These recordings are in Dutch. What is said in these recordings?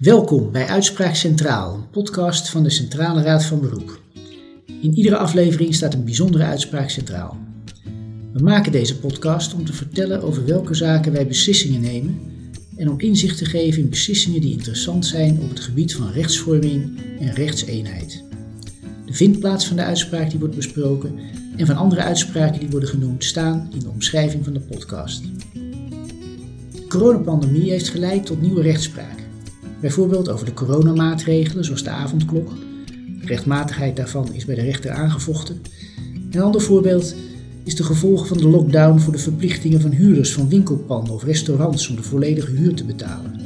Welkom bij Uitspraak Centraal, een podcast van de Centrale Raad van Beroep. In iedere aflevering staat een bijzondere uitspraak centraal. We maken deze podcast om te vertellen over welke zaken wij beslissingen nemen en om inzicht te geven in beslissingen die interessant zijn op het gebied van rechtsvorming en rechtseenheid. De vindplaats van de uitspraak die wordt besproken en van andere uitspraken die worden genoemd staan in de omschrijving van de podcast. De coronapandemie heeft geleid tot nieuwe rechtspraak. Bijvoorbeeld over de coronamaatregelen zoals de avondklok. De rechtmatigheid daarvan is bij de rechter aangevochten. Een ander voorbeeld is de gevolgen van de lockdown voor de verplichtingen van huurders van winkelpanden of restaurants om de volledige huur te betalen.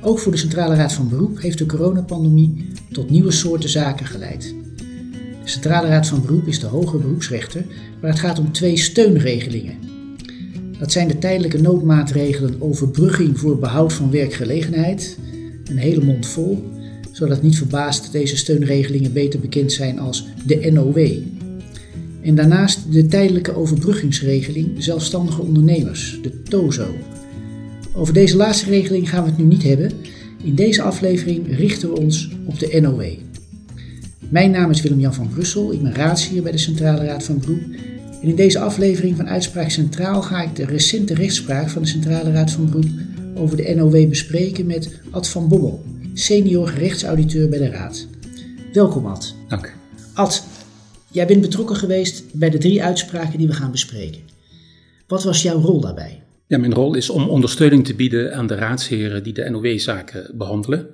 Ook voor de Centrale Raad van Beroep heeft de coronapandemie tot nieuwe soorten zaken geleid. De Centrale Raad van Beroep is de hoge beroepsrechter, waar het gaat om twee steunregelingen. Dat zijn de tijdelijke noodmaatregelen overbrugging voor behoud van werkgelegenheid, een hele mond vol, zodat niet verbaast deze steunregelingen beter bekend zijn als de NOW. En daarnaast de tijdelijke overbruggingsregeling zelfstandige ondernemers, de TOZO. Over deze laatste regeling gaan we het nu niet hebben. In deze aflevering richten we ons op de NOW. Mijn naam is Willem-Jan van Brussel, ik ben raadsheer bij de Centrale Raad van Beroep. En in deze aflevering van Uitspraak Centraal ga ik de recente rechtspraak van de Centrale Raad van Beroep over de NOW bespreken met Ad van Bommel, senior rechtsauditeur bij de Raad. Welkom Ad. Dank. Ad, jij bent betrokken geweest bij de drie uitspraken die we gaan bespreken. Wat was jouw rol daarbij? Ja, mijn rol is om ondersteuning te bieden aan de raadsheren die de NOW-zaken behandelen.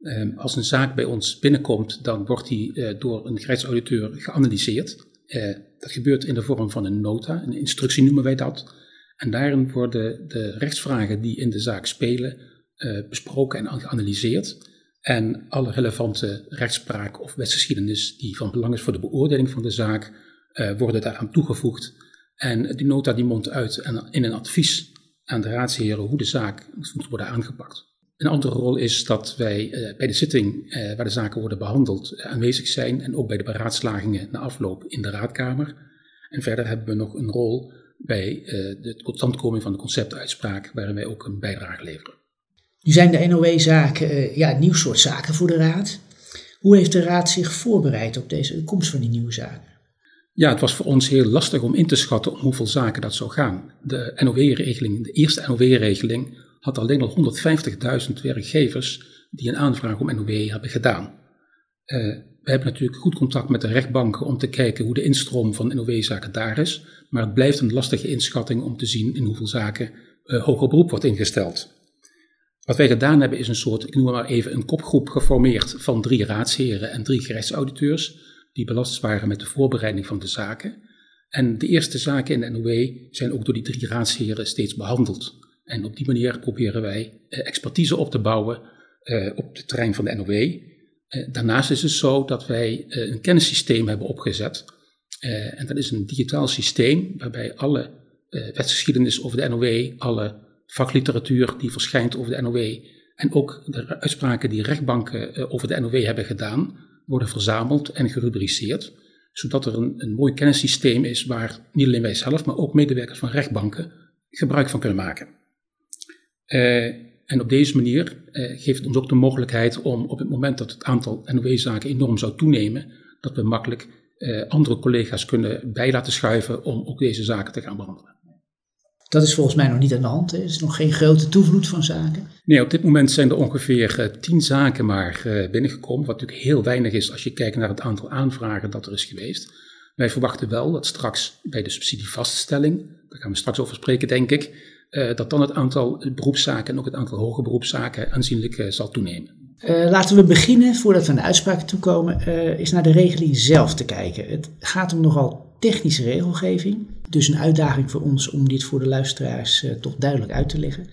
Ehm, als een zaak bij ons binnenkomt, dan wordt die eh, door een rechtsauditeur geanalyseerd. Eh, dat gebeurt in de vorm van een nota, een instructie noemen wij dat. En daarin worden de rechtsvragen die in de zaak spelen uh, besproken en geanalyseerd. En alle relevante rechtspraak of wetsgeschiedenis die van belang is voor de beoordeling van de zaak, uh, worden daaraan toegevoegd. En die nota die mondt uit in een advies aan de raadsheren hoe de zaak moet worden aangepakt. Een andere rol is dat wij uh, bij de zitting waar de zaken worden behandeld aanwezig zijn en ook bij de beraadslagingen na afloop in de raadkamer. En verder hebben we nog een rol bij uh, de totstandkoming van de conceptuitspraak, waarin wij ook een bijdrage leveren. Nu zijn de NOW-zaken uh, ja, een nieuw soort zaken voor de Raad. Hoe heeft de Raad zich voorbereid op deze komst van die nieuwe zaken? Ja, het was voor ons heel lastig om in te schatten om hoeveel zaken dat zou gaan. De NOW-regeling, de eerste NOW-regeling, had alleen al 150.000 werkgevers die een aanvraag om NOW hebben gedaan. Uh, we hebben natuurlijk goed contact met de rechtbanken om te kijken hoe de instroom van NOW-zaken daar is. Maar het blijft een lastige inschatting om te zien in hoeveel zaken uh, hoger beroep wordt ingesteld. Wat wij gedaan hebben is een soort, ik noem maar even, een kopgroep geformeerd van drie raadsheren en drie gerechtsauditeurs. Die belast waren met de voorbereiding van de zaken. En de eerste zaken in de NOW zijn ook door die drie raadsheren steeds behandeld. En op die manier proberen wij uh, expertise op te bouwen uh, op het terrein van de NOW. Daarnaast is het zo dat wij een kennissysteem hebben opgezet. En dat is een digitaal systeem waarbij alle wetsgeschiedenis over de NOW, alle vakliteratuur die verschijnt over de NOW en ook de uitspraken die rechtbanken over de NOW hebben gedaan, worden verzameld en gerubriceerd. Zodat er een, een mooi kennissysteem is waar niet alleen wij zelf, maar ook medewerkers van rechtbanken gebruik van kunnen maken. En op deze manier eh, geeft het ons ook de mogelijkheid om op het moment dat het aantal NOW-zaken enorm zou toenemen, dat we makkelijk eh, andere collega's kunnen bij laten schuiven om ook deze zaken te gaan behandelen. Dat is volgens mij nog niet aan de hand. Hè? Er is nog geen grote toevloed van zaken. Nee, op dit moment zijn er ongeveer uh, tien zaken maar uh, binnengekomen. Wat natuurlijk heel weinig is als je kijkt naar het aantal aanvragen dat er is geweest. Wij verwachten wel dat straks bij de subsidievaststelling, daar gaan we straks over spreken denk ik, uh, dat dan het aantal beroepszaken en ook het aantal hoge beroepszaken aanzienlijk uh, zal toenemen. Uh, laten we beginnen, voordat we aan de uitspraken toekomen, is naar de regeling zelf te kijken. Het gaat om nogal technische regelgeving, dus een uitdaging voor ons om dit voor de luisteraars toch duidelijk uit te leggen.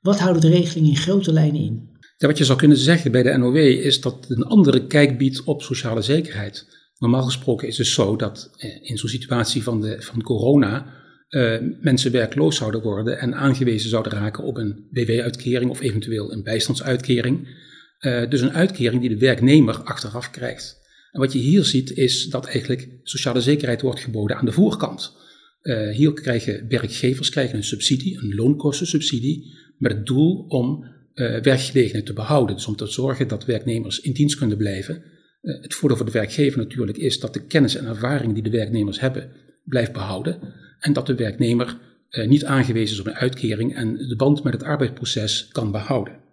Wat houdt de regeling in grote lijnen in? Ja, wat je zou kunnen zeggen bij de NOW is dat het een andere kijk biedt op sociale zekerheid. Normaal gesproken is het zo dat in zo'n situatie van, de, van corona uh, mensen werkloos zouden worden en aangewezen zouden raken op een WW-uitkering of eventueel een bijstandsuitkering. Uh, dus een uitkering die de werknemer achteraf krijgt. En wat je hier ziet is dat eigenlijk sociale zekerheid wordt geboden aan de voorkant. Uh, hier krijgen werkgevers krijgen een subsidie, een loonkostensubsidie, met het doel om werkgelegenheid te behouden. Dus om te zorgen dat werknemers in dienst kunnen blijven. Het voordeel voor de werkgever natuurlijk is dat de kennis en ervaring die de werknemers hebben blijft behouden. En dat de werknemer uh, niet aangewezen is op een uitkering en de band met het arbeidsproces kan behouden.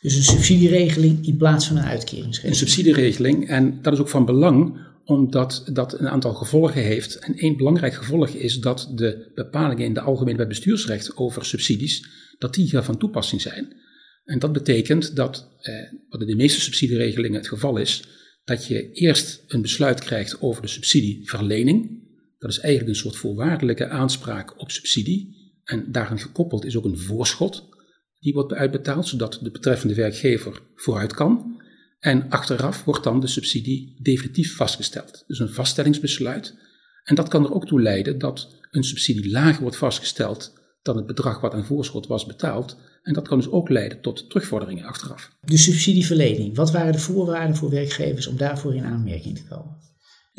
Dus een subsidieregeling in plaats van een uitkeringsregeling? Een subsidieregeling en dat is ook van belang omdat dat een aantal gevolgen heeft. En één belangrijk gevolg is dat de bepalingen in de Algemene Wet Bestuursrecht over subsidies, dat die hier van toepassing zijn. En dat betekent dat, eh, wat in de meeste subsidieregelingen het geval is, dat je eerst een besluit krijgt over de subsidieverlening. Dat is eigenlijk een soort voorwaardelijke aanspraak op subsidie. En daaraan gekoppeld is ook een voorschot die wordt uitbetaald, zodat de betreffende werkgever vooruit kan. En achteraf wordt dan de subsidie definitief vastgesteld. Dus een vaststellingsbesluit. En dat kan er ook toe leiden dat een subsidie lager wordt vastgesteld dan het bedrag wat aan voorschot was betaald. En dat kan dus ook leiden tot terugvorderingen achteraf. De subsidieverlening, wat waren de voorwaarden voor werkgevers om daarvoor in aanmerking te komen?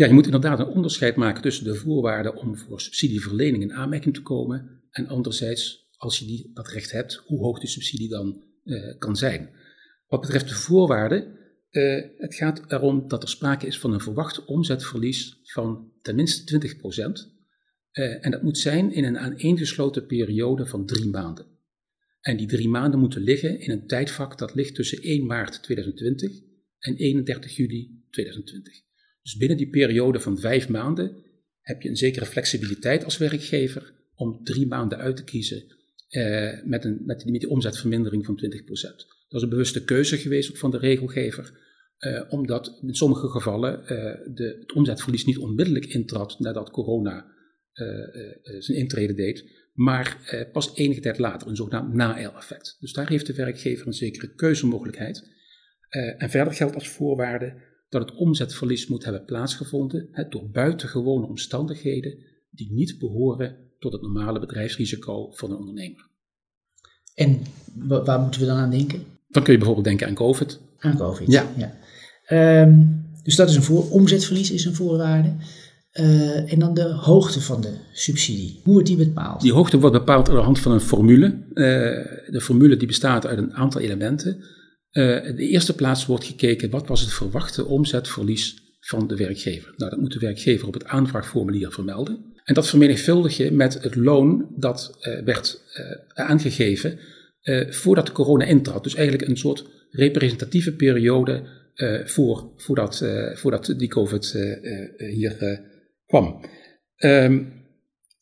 Ja, je moet inderdaad een onderscheid maken tussen de voorwaarden om voor subsidieverlening in aanmerking te komen en anderzijds, als je die, dat recht hebt, hoe hoog de subsidie dan eh, kan zijn. Wat betreft de voorwaarden, uh, het gaat erom dat er sprake is van een verwacht omzetverlies van tenminste 20%. Uh, en dat moet zijn in een aaneengesloten periode van drie maanden. En die drie maanden moeten liggen in een tijdvak dat ligt tussen 1 maart 2020 en 31 juli 2020. Dus binnen die periode van vijf maanden heb je een zekere flexibiliteit als werkgever om drie maanden uit te kiezen uh, met, een, met, die, met omzetvermindering van 20%. Dat is een bewuste keuze geweest van de regelgever, uh, omdat in sommige gevallen uh, de, het omzetverlies niet onmiddellijk intrad nadat corona uh, zijn intrede deed, maar pas enige tijd later, een zogenaamd na-effect. Dus daar heeft de werkgever een zekere keuzemogelijkheid. en verder geldt als voorwaarde dat het omzetverlies moet hebben plaatsgevonden hè, door buitengewone omstandigheden die niet behoren tot het normale bedrijfsrisico van een ondernemer. En waar moeten we dan aan denken? Dan kun je bijvoorbeeld denken aan COVID. Aan COVID, ja. ja. Um, dus dat is een voor, omzetverlies is een voorwaarde. Uh, en dan de hoogte van de subsidie. Hoe wordt die bepaald? Die hoogte wordt bepaald aan de hand van een formule. Uh, de formule die bestaat uit een aantal elementen. Uh, in de eerste plaats wordt gekeken wat was het verwachte omzetverlies van de werkgever. Nou, dat moet de werkgever op het aanvraagformulier vermelden. En dat vermenigvuldig je met het loon dat werd aangegeven uh, voordat corona intrad. Dus eigenlijk een soort representatieve periode voor, voordat, voordat die COVID hier kwam. Um,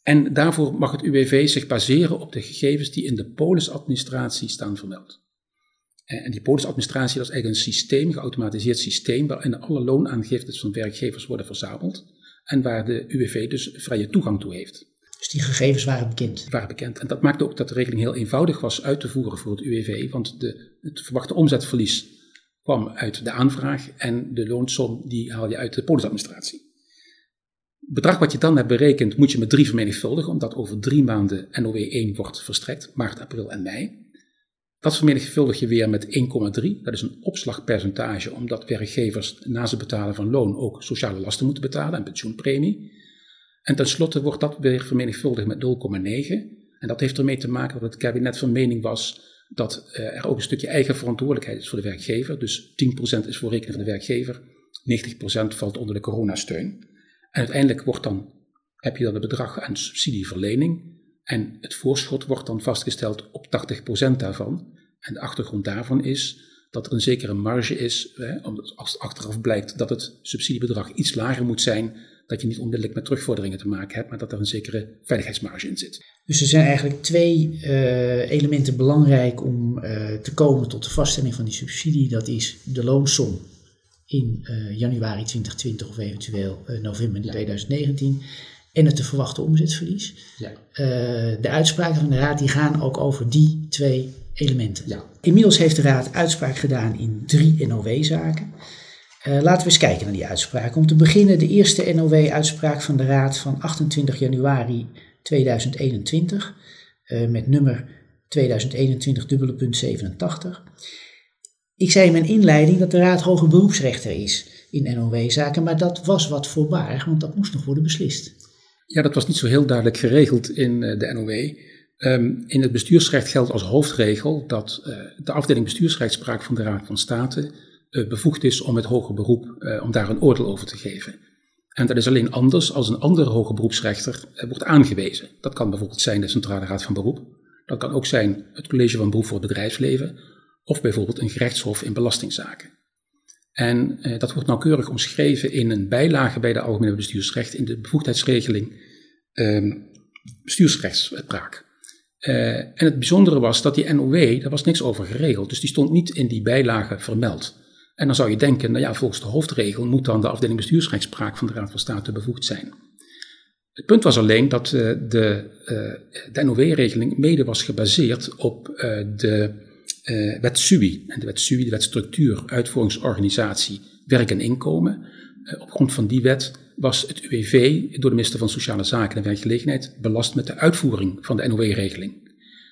en daarvoor mag het UWV zich baseren op de gegevens die in de polisadministratie staan vermeld. En die polisadministratie dat is eigenlijk een systeem, een geautomatiseerd systeem, waarin alle loonaangiftes van werkgevers worden verzameld en waar de UWV dus vrije toegang toe heeft. Dus die gegevens waren bekend. Waren bekend. En dat maakte ook dat de regeling heel eenvoudig was uit te voeren voor het UWV, want de, het verwachte omzetverlies kwam uit de aanvraag en de loonsom die haal je uit de polisadministratie. Het bedrag wat je dan hebt berekend moet je met drie vermenigvuldigen, omdat over drie maanden NOW 1 wordt verstrekt, maart, april en mei. Dat vermenigvuldig je weer met 1,3. Dat is een opslagpercentage, omdat werkgevers naast het betalen van loon ook sociale lasten moeten betalen en pensioenpremie. En tenslotte wordt dat weer vermenigvuldigd met 0,9. En dat heeft ermee te maken dat het kabinet van mening was dat uh, er ook een stukje eigen verantwoordelijkheid is voor de werkgever. Dus 10% is voor rekening van de werkgever, 90% valt onder de coronasteun. En uiteindelijk wordt dan, heb je dan het bedrag aan subsidieverlening. En het voorschot wordt dan vastgesteld op 80% daarvan. En de achtergrond daarvan is dat er een zekere marge is, hè, omdat als achteraf blijkt dat het subsidiebedrag iets lager moet zijn dat je niet onmiddellijk met terugvorderingen te maken hebt, maar dat er een zekere veiligheidsmarge in zit. Dus er zijn eigenlijk twee uh, elementen belangrijk om uh, te komen tot de vaststelling van die subsidie. Dat is de loonsom in uh, januari 2020 of eventueel november ja. 2019 en het te verwachten omzetverlies. Ja. de uitspraken van de Raad die gaan ook over die twee elementen. Ja. Inmiddels heeft de Raad uitspraak gedaan in drie NOW-zaken. Uh, laten we eens kijken naar die uitspraak. Om te beginnen de eerste NOW-uitspraak van de Raad van 28 januari 2021 uh, met nummer 2021 dubbele punt 87. Ik zei in mijn inleiding dat de Raad hoge beroepsrechter is in NOW-zaken, maar dat was wat voorbarig, want dat moest nog worden beslist. Ja, dat was niet zo heel duidelijk geregeld in uh, de NOW. Ehm, in het bestuursrecht geldt als hoofdregel dat uh, de afdeling bestuursrechtspraak van de Raad van State uh, bevoegd is om het hoger beroep, om daar een oordeel over te geven. En dat is alleen anders als een andere hoger beroepsrechter wordt aangewezen. Dat kan bijvoorbeeld zijn de Centrale Raad van Beroep. Dat kan ook zijn het College van Beroep voor het Bedrijfsleven. Of bijvoorbeeld een gerechtshof in belastingzaken. En dat wordt nauwkeurig omschreven in een bijlage bij de Algemene Bestuursrecht in de bevoegdheidsregeling ehm, bestuursrechtspraak. Uh, en het bijzondere was dat die NOW, daar was niks over geregeld, dus die stond niet in die bijlage vermeld. En dan zou je denken, nou ja, volgens de hoofdregel moet dan de afdeling bestuursrechtspraak van de Raad van State bevoegd zijn. Het punt was alleen dat uh, de, de NOW-regeling mede was gebaseerd op de wet SUI. De wet SUI, de wet structuur, uitvoeringsorganisatie, werk en inkomen. op grond van die wet was het UWV door de minister van Sociale Zaken en Werkgelegenheid belast met de uitvoering van de NOW-regeling.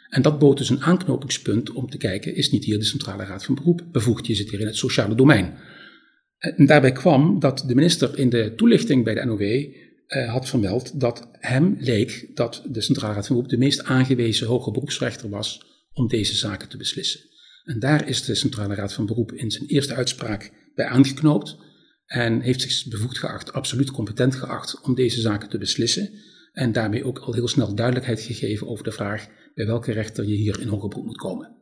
En dat bood dus een aanknopingspunt om te kijken, is niet hier de Centrale Raad van Beroep bevoegd, je zit hier in het sociale domein. En daarbij kwam dat de minister in de toelichting bij de NOW eh, had vermeld dat hem leek dat de Centrale Raad van Beroep de meest aangewezen hoge beroepsrechter was om deze zaken te beslissen. En daar is de Centrale Raad van Beroep in zijn eerste uitspraak bij aangeknoopt. En heeft zich bevoegd geacht, absoluut competent geacht om deze zaken te beslissen. En daarmee ook al heel snel duidelijkheid gegeven over de vraag bij welke rechter je hier in hoger beroep moet komen.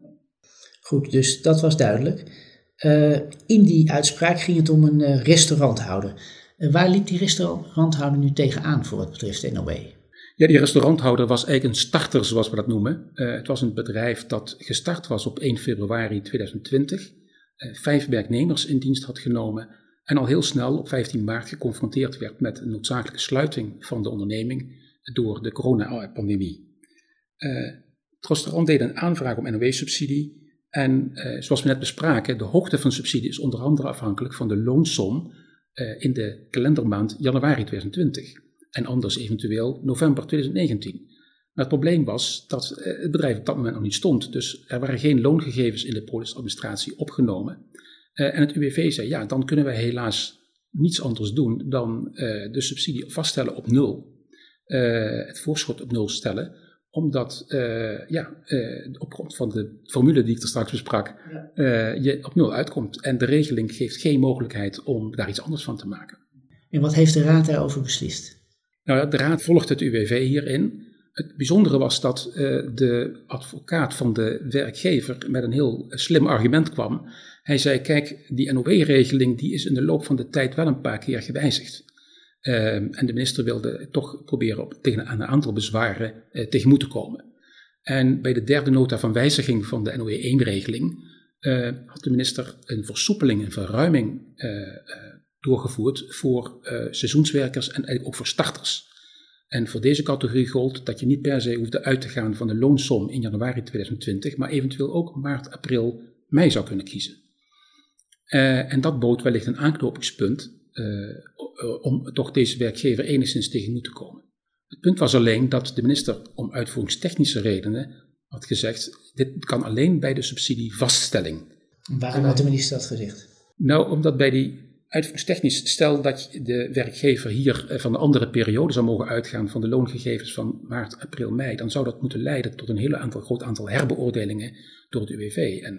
Goed, dus dat was duidelijk. Uh, in die uitspraak ging het om een uh, restauranthouder. Waar liep die restauranthouder nu tegenaan voor wat betreft NOW? Ja, die restauranthouder was eigenlijk een starter, zoals we dat noemen. het was een bedrijf dat gestart was op 1 februari 2020. vijf werknemers in dienst had genomen en al heel snel op 15 maart geconfronteerd werd met een noodzakelijke sluiting van de onderneming door de coronapandemie. Uh, het restaurant deed een aanvraag om NOW-subsidie en zoals we net bespraken, de hoogte van subsidie is onder andere afhankelijk van de loonsom in de kalendermaand januari 2020 en anders eventueel november 2019. Maar het probleem was dat het bedrijf op dat moment nog niet stond, dus er waren geen loongegevens in de polisadministratie opgenomen. Uh, en het UWV zei, ja, dan kunnen wij helaas niets anders doen dan uh, de subsidie vaststellen op nul. Uh, het voorschot op nul stellen, omdat ja, op grond van de formule die ik er straks besprak, je op nul uitkomt. En de regeling geeft geen mogelijkheid om daar iets anders van te maken. En wat heeft de Raad daarover beslist? Nou, de Raad volgt het UWV hierin. Het bijzondere was dat uh, de advocaat van de werkgever met een heel slim argument kwam. Hij zei, kijk, die NOW-regeling die is in de loop van de tijd wel een paar keer gewijzigd. Uh, en de minister wilde toch proberen op, tegen een aantal bezwaren uh, tegemoet te komen. En bij de derde nota van wijziging van de NOW-1-regeling uh, had de minister een versoepeling, een verruiming doorgevoerd voor seizoenswerkers en eigenlijk ook voor starters. En voor deze categorie gold dat je niet per se hoefde uit te gaan van de loonsom in januari 2020, maar eventueel ook maart, april, mei zou kunnen kiezen. Uh, en dat bood wellicht een aanknopingspunt uh, om toch deze werkgever enigszins tegemoet te komen. Het punt was alleen dat de minister om uitvoeringstechnische redenen had gezegd, dit kan alleen bij de subsidievaststelling. Waarom had de minister dat gezegd? Nou, omdat bij die uitvoeringstechnisch, stel dat de werkgever hier van de andere periode zou mogen uitgaan van de loongegevens van maart, april, mei, dan zou dat moeten leiden tot een heel aantal, groot aantal herbeoordelingen door het UWV. En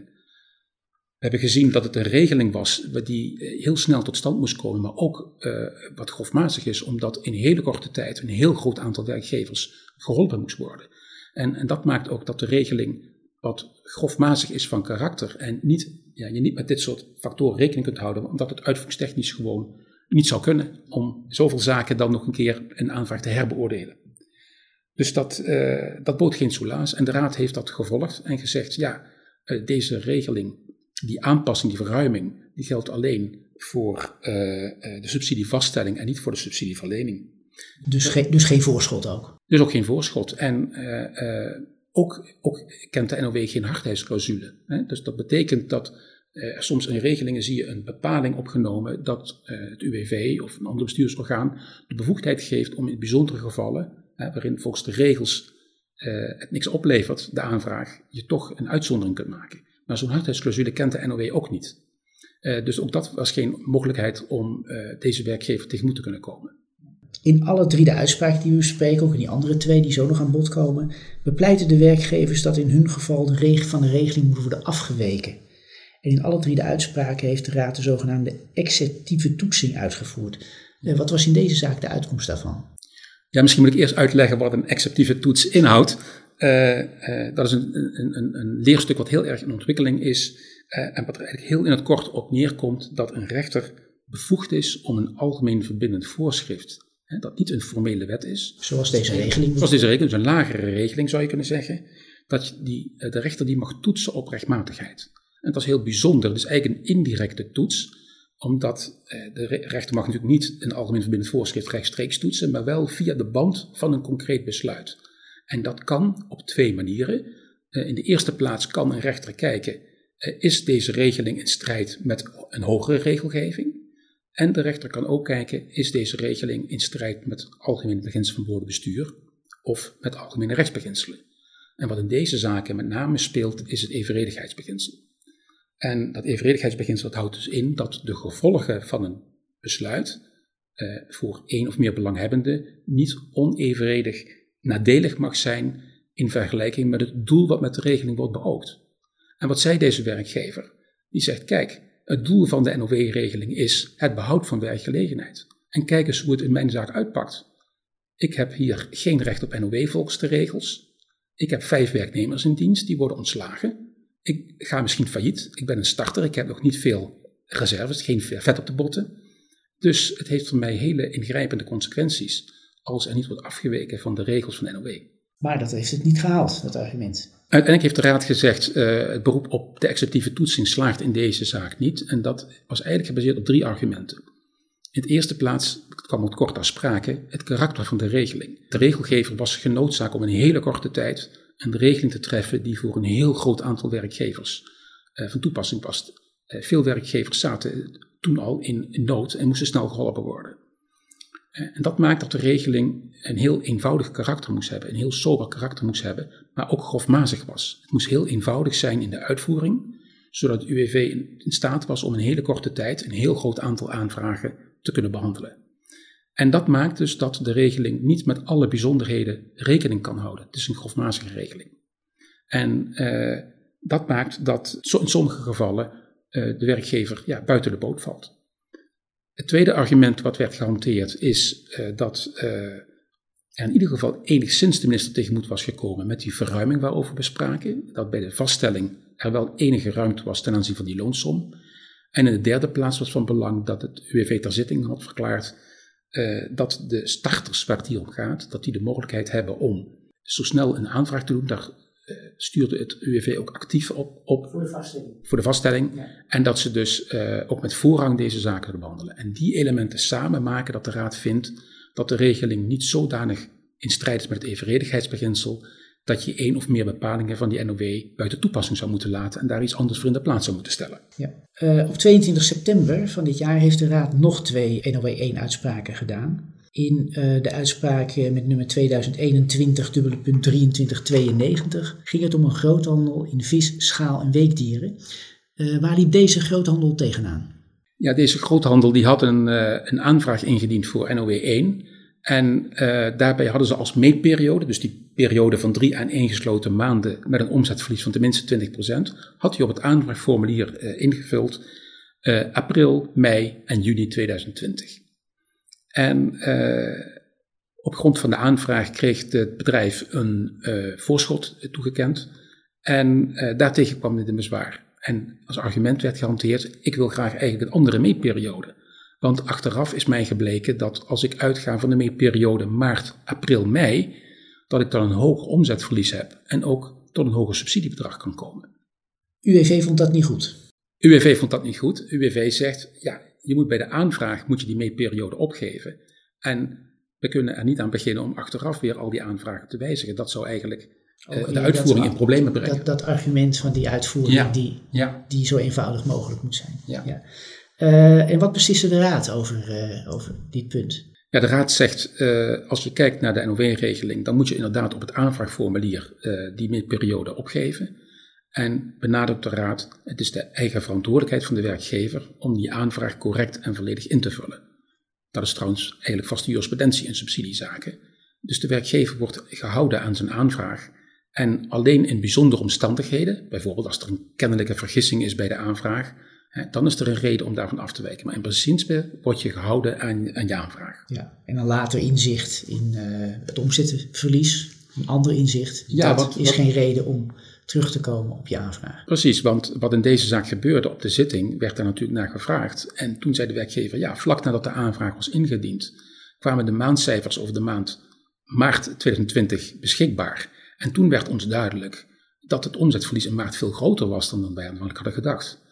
we hebben gezien dat het een regeling was die heel snel tot stand moest komen, maar ook uh, wat grofmazig is, omdat in hele korte tijd een heel groot aantal werkgevers geholpen moest worden. En, en dat maakt ook dat de regeling wat grofmazig is van karakter en niet, ja, je niet met dit soort factoren rekening kunt houden, omdat het uitvoeringstechnisch gewoon niet zou kunnen om zoveel zaken dan nog een keer een aanvraag te herbeoordelen. Dus dat, uh, dat bood geen soelaas en de Raad heeft dat gevolgd en gezegd, ja, uh, deze regeling die aanpassing, die verruiming, die geldt alleen voor uh, de subsidievaststelling en niet voor de subsidieverlening. Dus, ge dus geen voorschot ook? Dus ook geen voorschot. En ook, ook, kent de NOW geen hardheidsclausule. Hè? Dus dat betekent dat er soms in regelingen zie je een bepaling opgenomen dat het UWV of een ander bestuursorgaan de bevoegdheid geeft om in bijzondere gevallen, hè, waarin volgens de regels het niks oplevert, de aanvraag, je toch een uitzondering kunt maken. Maar zo'n hardheidsclausule kent de NOW ook niet. Uh, dus ook dat was geen mogelijkheid om uh, deze werkgever tegemoet te kunnen komen. In alle drie de uitspraken die we bespreken, ook in die andere twee die zo nog aan bod komen, bepleiten de werkgevers dat in hun geval de van de regeling moet worden afgeweken. En in alle drie de uitspraken heeft de Raad de zogenaamde exceptieve toetsing uitgevoerd. Uh, wat was in deze zaak de uitkomst daarvan? Ja, misschien moet ik eerst uitleggen wat een exceptieve toets inhoudt. Uh, uh, dat is een, een, een, een, leerstuk wat heel erg in ontwikkeling is en wat er eigenlijk heel in het kort op neerkomt dat een rechter bevoegd is om een algemeen verbindend voorschrift Hè, dat niet een formele wet is. Zoals deze regeling. Zoals deze regeling, dus een lagere regeling zou je kunnen zeggen. Dat die, eh, de rechter die mag toetsen op rechtmatigheid. En dat is heel bijzonder. Het is eigenlijk een indirecte toets omdat eh, de rechter mag natuurlijk niet een algemeen verbindend voorschrift rechtstreeks toetsen, maar wel via de band van een concreet besluit. En dat kan op twee manieren. Eh, in de eerste plaats kan een rechter kijken, is deze regeling in strijd met een hogere regelgeving? En de rechter kan ook kijken, is deze regeling in strijd met algemene beginselen van woordenbestuur of met algemene rechtsbeginselen. En wat in deze zaken met name speelt, is het evenredigheidsbeginsel. En dat evenredigheidsbeginsel houdt dus in dat de gevolgen van een besluit eh, voor één of meer belanghebbenden niet onevenredig nadelig mag zijn in vergelijking met het doel wat met de regeling wordt beoogd. En wat zei deze werkgever? Die zegt, kijk, het doel van de NOW-regeling is het behoud van werkgelegenheid. En kijk eens hoe het in mijn zaak uitpakt. Ik heb hier geen recht op NOW volgens de regels. Ik heb vijf werknemers in dienst, die worden ontslagen. Ik ga misschien failliet. Ik ben een starter, ik heb nog niet veel reserves, geen vet op de botten. Dus het heeft voor mij hele ingrijpende consequenties als er niet wordt afgeweken van de regels van NOW. Maar dat heeft het niet gehaald, dat argument. Uiteindelijk heeft de Raad gezegd, uh, het beroep op de exceptieve toetsing slaagt in deze zaak niet. En dat was eigenlijk gebaseerd op drie argumenten. In de eerste plaats, het kwam ook kort ter sprake, het karakter van de regeling. De regelgever was genoodzaakt om in een hele korte tijd een regeling te treffen die voor een heel groot aantal werkgevers uh, van toepassing was. Uh, veel werkgevers zaten toen al in nood en moesten snel geholpen worden. En dat maakt dat de regeling een heel eenvoudig karakter moest hebben, een heel sober karakter moest hebben, maar ook grofmazig was. Het moest heel eenvoudig zijn in de uitvoering, zodat het UWV in staat was om in hele korte tijd een heel groot aantal aanvragen te kunnen behandelen. En dat maakt dus dat de regeling niet met alle bijzonderheden rekening kan houden. Het is een grofmazige regeling. En uh, dat maakt dat in sommige gevallen uh, de werkgever ja, buiten de boot valt. Het tweede argument wat werd gehanteerd is uh, dat uh, er in ieder geval enigszins de minister tegemoet was gekomen met die verruiming waarover we spraken. Dat bij de vaststelling er wel enige ruimte was ten aanzien van die loonsom. En in de derde plaats was van belang dat het UWV ter zitting had verklaard uh, dat de starters waar het hier om gaat, dat die de mogelijkheid hebben om zo snel een aanvraag te doen. Daar stuurde het UWV ook actief op. op voor de vaststelling. Voor de vaststelling. Ja. En dat ze dus uh, ook met voorrang deze zaken behandelen. En die elementen samen maken dat de Raad vindt dat de regeling niet zodanig in strijd is met het evenredigheidsbeginsel. Dat je één of meer bepalingen van die NOW buiten toepassing zou moeten laten en daar iets anders voor in de plaats zou moeten stellen. Ja. Uh, op 22 september van dit jaar heeft de Raad nog twee NOW-1-uitspraken gedaan in uh, de uitspraak met nummer 2021 dubbele punt 2392 ging het om een groothandel in vis, schaal en weekdieren. Uh, waar liep deze groothandel tegenaan? Ja, deze groothandel die had een, een aanvraag ingediend voor NOW 1. En daarbij hadden ze als meetperiode, dus die periode van drie aan één gesloten maanden met een omzetverlies van tenminste 20%, had hij op het aanvraagformulier ingevuld april, mei en juni 2020. En uh, op grond van de aanvraag kreeg het bedrijf een uh, voorschot toegekend. En uh, daartegen kwam dit in bezwaar. En als argument werd gehanteerd: ik wil graag eigenlijk een andere meetperiode. Want achteraf is mij gebleken dat als ik uitga van de meetperiode maart, april, mei, dat ik dan een hoog omzetverlies heb en ook tot een hoger subsidiebedrag kan komen. UWV vond dat niet goed. UWV vond dat niet goed. UWV zegt, ja, je moet bij de aanvraag moet je die meetperiode opgeven. En we kunnen er niet aan beginnen om achteraf weer al die aanvragen te wijzigen. Dat zou eigenlijk uh, oh, de uitvoering in problemen brengen. Dat, dat, argument van die uitvoering die, ja. die zo eenvoudig mogelijk moet zijn. Ja. ja. Uh, en wat besliste de Raad over, uh, over dit punt? Ja, de Raad zegt, als je kijkt naar de NOW-regeling, dan moet je inderdaad op het aanvraagformulier die meetperiode opgeven. En benadrukt de Raad, het is de eigen verantwoordelijkheid van de werkgever om die aanvraag correct en volledig in te vullen. Dat is trouwens eigenlijk vaste jurisprudentie in subsidiezaken. Dus de werkgever wordt gehouden aan zijn aanvraag. En alleen in bijzondere omstandigheden, bijvoorbeeld als er een kennelijke vergissing is bij de aanvraag, dan is er een reden om daarvan af te wijken. Maar in principe word je gehouden aan, aan je aanvraag. Ja, en dan later inzicht in uh, het omzetverlies, een ander inzicht. Ja, dat wat, is geen reden om terug te komen op je aanvraag. Precies, want wat in deze zaak gebeurde op de zitting, werd daar natuurlijk naar gevraagd. En toen zei de werkgever, ja, vlak nadat de aanvraag was ingediend, kwamen de maandcijfers over de maand maart 2020 beschikbaar. En toen werd ons duidelijk dat het omzetverlies in maart veel groter was dan wij aanvankelijk hadden gedacht.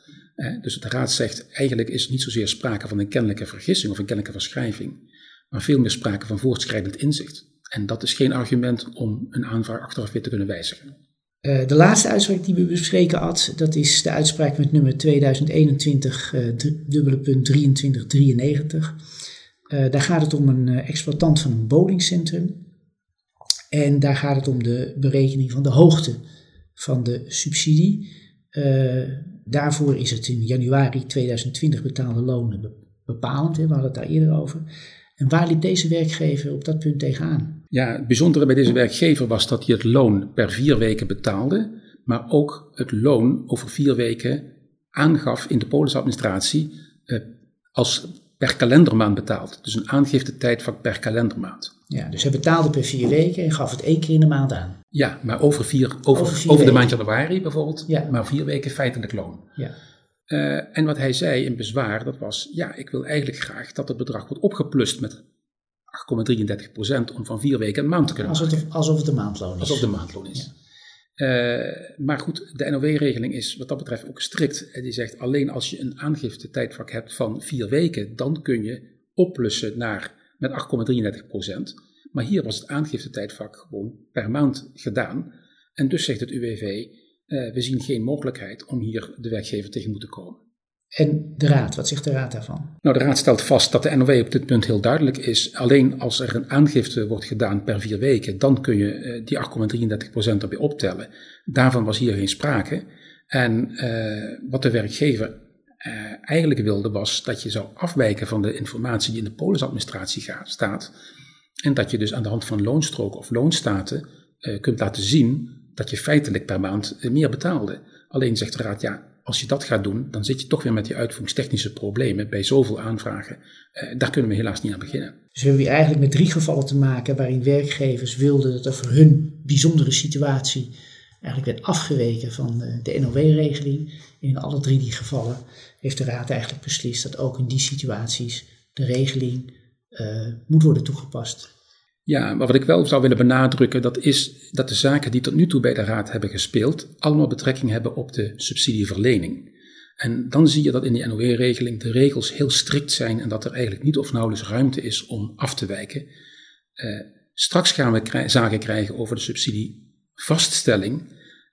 Dus de raad zegt, eigenlijk is niet zozeer sprake van een kennelijke vergissing of een kennelijke verschrijving, maar veel meer sprake van voortschrijdend inzicht. En dat is geen argument om een aanvraag achteraf weer te kunnen wijzigen. Uh, de laatste uitspraak die we bespreken had, dat is de uitspraak met nummer 2021 uh, dubbele punt 2393. Uh, daar gaat het om een exploitant van een bowlingcentrum. En daar gaat het om de berekening van de hoogte van de subsidie. Daarvoor is het in januari 2020 betaalde lonen bepalend. Hè, we hadden het daar eerder over. En waar liep deze werkgever op dat punt tegenaan? Ja, het bijzondere bij deze werkgever was dat hij het loon per vier weken betaalde, maar ook het loon over vier weken aangaf in de polisadministratie eh, als per kalendermaand betaald. Dus een aangifte per kalendermaand. Ja, dus hij betaalde per vier weken en gaf het één keer in de maand aan. Ja, maar over, vier, over, over, de maand januari bijvoorbeeld, ja. maar vier weken feitelijk loon. Ja. Uh, en wat hij zei in bezwaar, dat was, ja, ik wil eigenlijk graag dat het bedrag wordt opgeplust met 8,33% om van vier weken een maand te kunnen alsof Het, alsof het een maandloon is. Alsof het een maandloon is. Ja. Uh, maar goed, de NOW-regeling is wat dat betreft ook strikt. Die zegt alleen als je een aangifte tijdvak hebt van vier weken, dan kun je oplussen naar met 8,33% Maar hier was het aangifte-tijdvak gewoon per maand gedaan. En dus zegt het UWV, uh, we zien geen mogelijkheid om hier de werkgever tegen te komen. En de Raad, wat zegt de Raad daarvan? Nou, de Raad stelt vast dat de NOW op dit punt heel duidelijk is. Alleen als er een aangifte wordt gedaan per vier weken, dan kun je uh, die 8,33% erbij optellen. Daarvan was hier geen sprake. En uh, wat de werkgever uh, eigenlijk wilde was dat je zou afwijken van de informatie die in de polisadministratie staat. En dat je dus aan de hand van loonstroken of loonstaten kunt laten zien dat je feitelijk per maand meer betaalde. Alleen zegt de raad, ja, als je dat gaat doen, dan zit je toch weer met die uitvoeringstechnische problemen bij zoveel aanvragen. Uh, daar kunnen we helaas niet aan beginnen. Dus we hebben hier eigenlijk met drie gevallen te maken waarin werkgevers wilden dat er voor hun bijzondere situatie eigenlijk werd afgeweken van de NOW-regeling. In alle drie die gevallen heeft de Raad eigenlijk beslist dat ook in die situaties de regeling uh, moet worden toegepast. Ja, maar wat ik wel zou willen benadrukken, dat is dat de zaken die tot nu toe bij de Raad hebben gespeeld, allemaal betrekking hebben op de subsidieverlening. En dan zie je dat in die NOW-regeling de regels heel strikt zijn en dat er eigenlijk niet of nauwelijks ruimte is om af te wijken. Uh, straks gaan we zaken krijgen over de subsidievaststelling.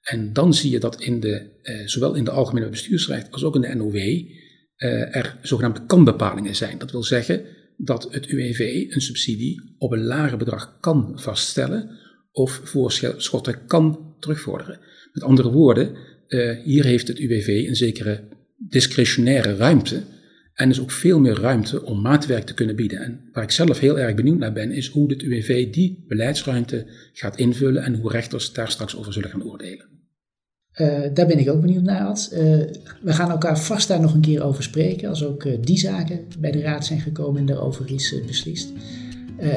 En dan zie je dat in de, eh, zowel in de algemene bestuursrecht als ook in de NOW eh, er zogenaamde kanbepalingen zijn. Dat wil zeggen dat het UWV een subsidie op een lager bedrag kan vaststellen of voorschotten kan terugvorderen. Met andere woorden, eh, hier heeft het UWV een zekere discretionaire ruimte en is ook veel meer ruimte om maatwerk te kunnen bieden. En waar ik zelf heel erg benieuwd naar ben, is hoe het UWV die beleidsruimte gaat invullen en hoe rechters daar straks over zullen gaan oordelen. Uh, daar ben ik ook benieuwd naar, Ad. Uh, we gaan elkaar vast daar nog een keer over spreken, als ook uh, die zaken bij de raad zijn gekomen en daarover is beslist.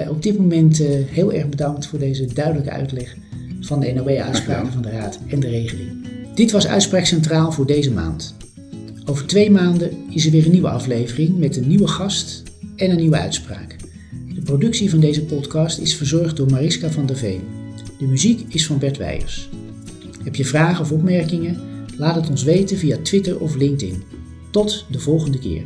op dit moment heel erg bedankt voor deze duidelijke uitleg van de NOW-uitspraken van de raad en de regeling. Dit was Uitspraak Centraal voor deze maand. Over twee maanden is er weer een nieuwe aflevering met een nieuwe gast en een nieuwe uitspraak. De productie van deze podcast is verzorgd door Mariska van der Veen. De muziek is van Bert Weijers. Heb je vragen of opmerkingen? Laat het ons weten via Twitter of LinkedIn. Tot de volgende keer.